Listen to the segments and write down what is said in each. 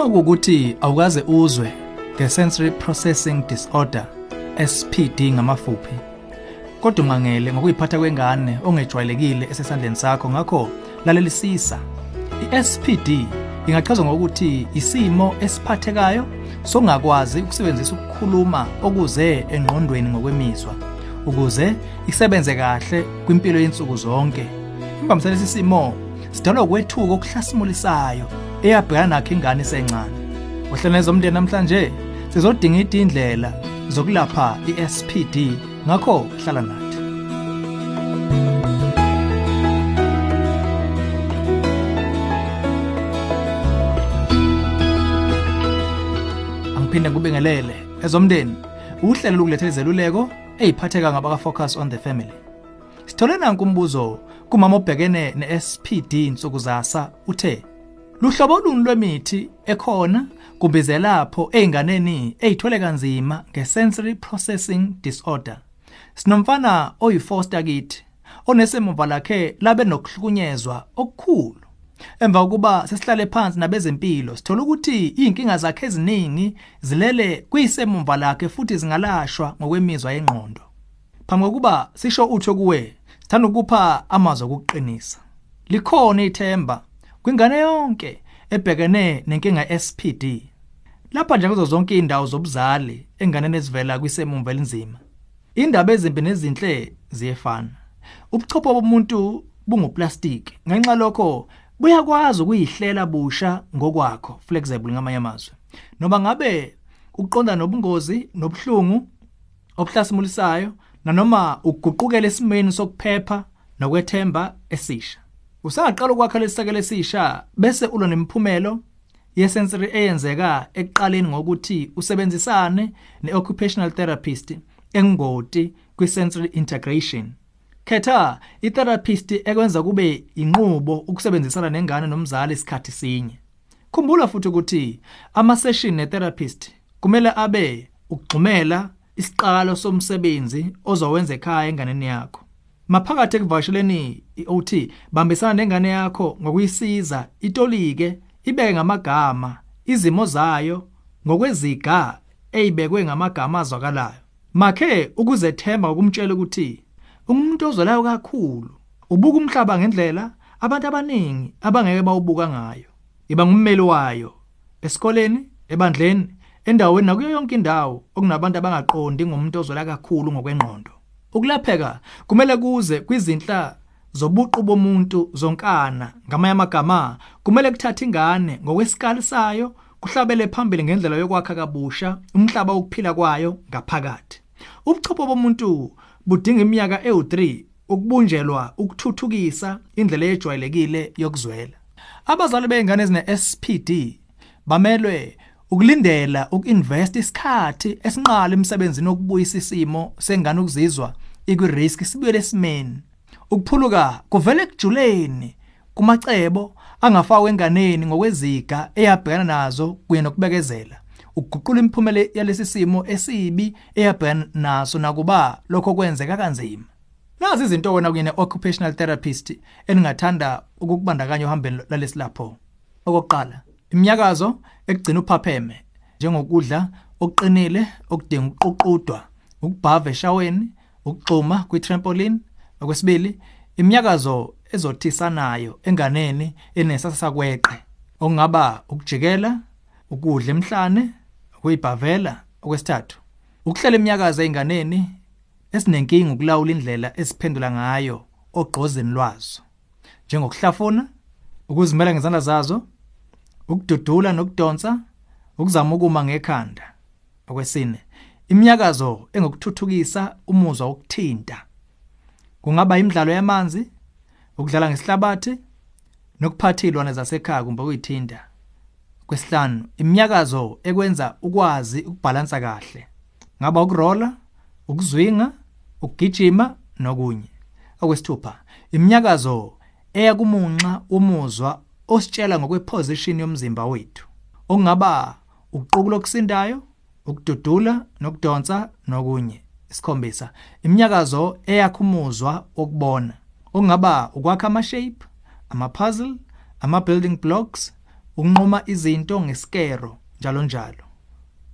Uma kuukuthi awukaze uzwe ngesensory processing disorder SPD ngamafuphi. Kodwa ungangele ngokuyiphatha kwengane ongejwayelekile esesandleni sakho ngakho lalelisisa. iSPD ingachazwa ngokuthi isimo esiphathekayo sokungakwazi ukusebenzisa ukukhuluma okuze engqondweni ngokwemizwa ukuze isebenze kahle kwimpilo yensuku zonke. Imbambisana lesi simo sidalwa ukwethuka okuhlasimulisayo eyabhekana nakho ingane isencane uhlaneza umndeni namhlanje? Sizodinga idindlela zokulapha iSPD ngakho hlala nathi. Angiphinde ngubingelele ezomndeni uhlelo lokulethela izeluleko eziphatheka ngabaka focus on the family. Sithole nanku umbuzo kumama obhekene neSPD insuku zasa uthe Luhlobo luni lwemithi ekhona kumbe lapho einganeni ezithole kanzima ngesensory processing disorder. Sinomfana oyifoster kithi onesemuva lakhe labe nokuhlukunyezwa okukhulu. Emva kokuba sesihlale phansi nabezempilo sithola ukuthi inkinga zakhe eziningi zilele kuyisemumva lakhe futhi zingalashwa ngokwemizwa yengqondo. Phambi kokuba sisho utho kuwe sithanda ukupha amazwi okuqinisa. Likhona ithemba kwingane yonke ebhekene nenkinga SPD lapha nje kuzo zonke indawo zobuzali enganeni ezivela kwisemumva elinzima indaba ezimbi nezinhle ziyefana. Ubuchopho bomuntu bunguplastic ngenxa lokho buyakwazi ukuyihlela busha ngokwakho flexible ngamanye amazwi. Noma ngabe uqonda nobungozi nobuhlungu obuhlasimulisayo nanoma ukuguqukela esimeni sokuphepha nokwethemba esisha Usaqala ukwakha lesisekelo esisha bese ulo nemphumelo yesensory eyenzeka ekuqaleni ngokuthi usebenzisane neoccupational therapist engoti kwisensory integration. Khetha itherapist ekwenza kube inqubo ukusebenzisana nengane nomzali isikhathi sinye. Khumbula futhi ukuthi ama session netherapist kumele abe ukugxumela isiqalo somsebenzi ozowenza ekhaya enganeni yakho. maphakathi ekuvasheleni iOT bambisana nengane yakho ngokuyisiza itolike ibeke ngamagama izimo zayo ngokweziga ezibekwe ngamagama azwakalayo makhe ukuzethemba ukumtshela ukuthi umuntu ozolayo kakhulu ubuka umhlaba ngendlela abantu abaningi abangeke bawubuka ngayo iba ngummeli wayo esikoleni ebandleni endaweni nakuyo yonke indawo okunabantu abangaqondi ngomuntu ozola kakhulu ngokwengqondo Ukulapheka kumele kuze kwizinhla zobuqu bomuntu zonkana ngamanye amagama kumele kuthatha ingane ngokwesikali sayo kuhlabele phambili ngendlela yokwakha kabusha umhlaba wokuphila kwayo ngaphakathi. Ubuchopho bomuntu budinga iminyaka ewu3 ukubunjelwa ukuthuthukisa indlela ejwayelekile yokuzwela. Abazali beingane ezine SPD bamelwe ukulindela ukuinvest isikhathi esinqala emsebenzini wokubuyisa isimo sengane ukuzizwa ikwi-risk sibuye lesimeni ukuphuluka kuvele kujuleni kumacebo angafakwa enganeni ngokweziga eyabhekana nazo kuye nokubekezela. Ukuguqula imiphumela yalesi simo esibi eyabhekana naso nakuba lokho kwenzeka kanzima. Nazi izinto wena kuyena occupational therapist eningathanda ukukubandakanya ohambeni lalesilapho okokuqala iminyakazo ekugcina uphapheme njengokudla okuqinile okudinga ukuququdwa ukubhava eshaweni ukugxuma kwi-trampoline. Okwesibili iminyakazo ezothisanayo enganeni enesasakweqe okungaba ukujikela ukudla emhlane ukuyibhavela. Okwesithathu ukuhlela iminyakazo einganeni esinenkinga ukulawula indlela esiphendula ngayo ogqozeni lwazo njengokuhlafuna ukuzimela ngezandla zazo ukududula nokudonsa ukuzama ukuma ngekhanda. Okwesine iminyakazo engokuthuthukisa umuzwa wokuthinta. Kungaba imidlalo yamanzi ukudlala ngesihlabathi nokuphathilwana zasekhaya kumbe kuyithinta kwesihlanu iminyakazo ekwenza ukwazi ukubhalansa kahle. Ngaba ukurola ukuzwinga ukugijima nokunye. Okwesithupha iminyakazo eya kumunxa umuzwa ositshela ngokweposition yomzimba wethu okungaba ukuqukulo okusindayo ukududula nokudonsa nokunye. Isikhombisa iminyakazo eyakhumuzwa okubona okungaba ukwakha ama shape ama puzzle ama building blocks ukunquma izinto ngesikero njalo njalo.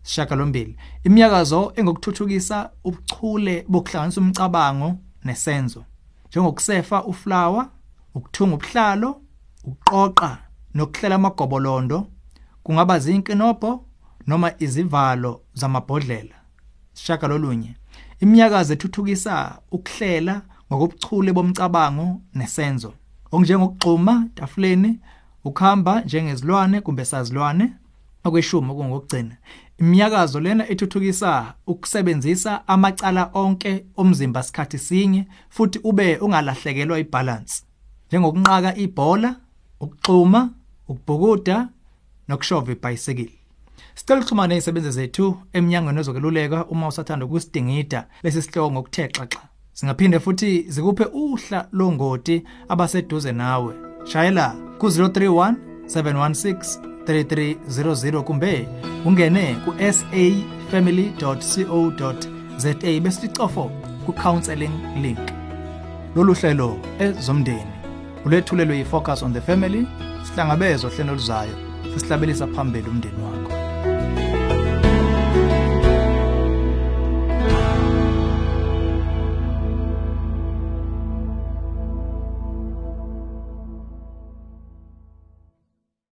Sishagalombili imiyakazo engokuthuthukisa ubuchule bokuhlanganisa umcabango nesenzo njengokusefa uflower ukuthunga ubuhlalo ukuqoqa nokuhlela amagobolondo kungaba zinkinobho noma izivalo zamabhodlela. Sishaka lolunye imiyakazo ethuthukisa ukuhlela ngokubuchule bomcabango nesenzo. Okunjengokugxuma tafuleni ukuhamba njengezilwane kumbe sazilwane. Okweshumi okungokugcina imiyakazo lena ethuthukisa ukusebenzisa amacala onke omzimba sikhathi sinye futhi ube ungalahlekelwa ibalance. Njengokunqaka ibhola ukuxhuma ukubhukuda nokushova ibhayisikili Sicela nezisebenzi zethu eminyangweni wezokululeka uma usathanda ukusidingida lesi sihloko ngokuthe xaxa. Singaphinde futhi zikuphe uhla longoti abaseduze nawe. Shayela ku031 716 3300 kumbe ungene ku safamily.co.za bese licofo ku counseling link. Lolu hlelo ezomndeni ulethulelwe yifocus on the family sihlangabezwa hlelo luzayo sesihlabelisa phambili umndeni wakho.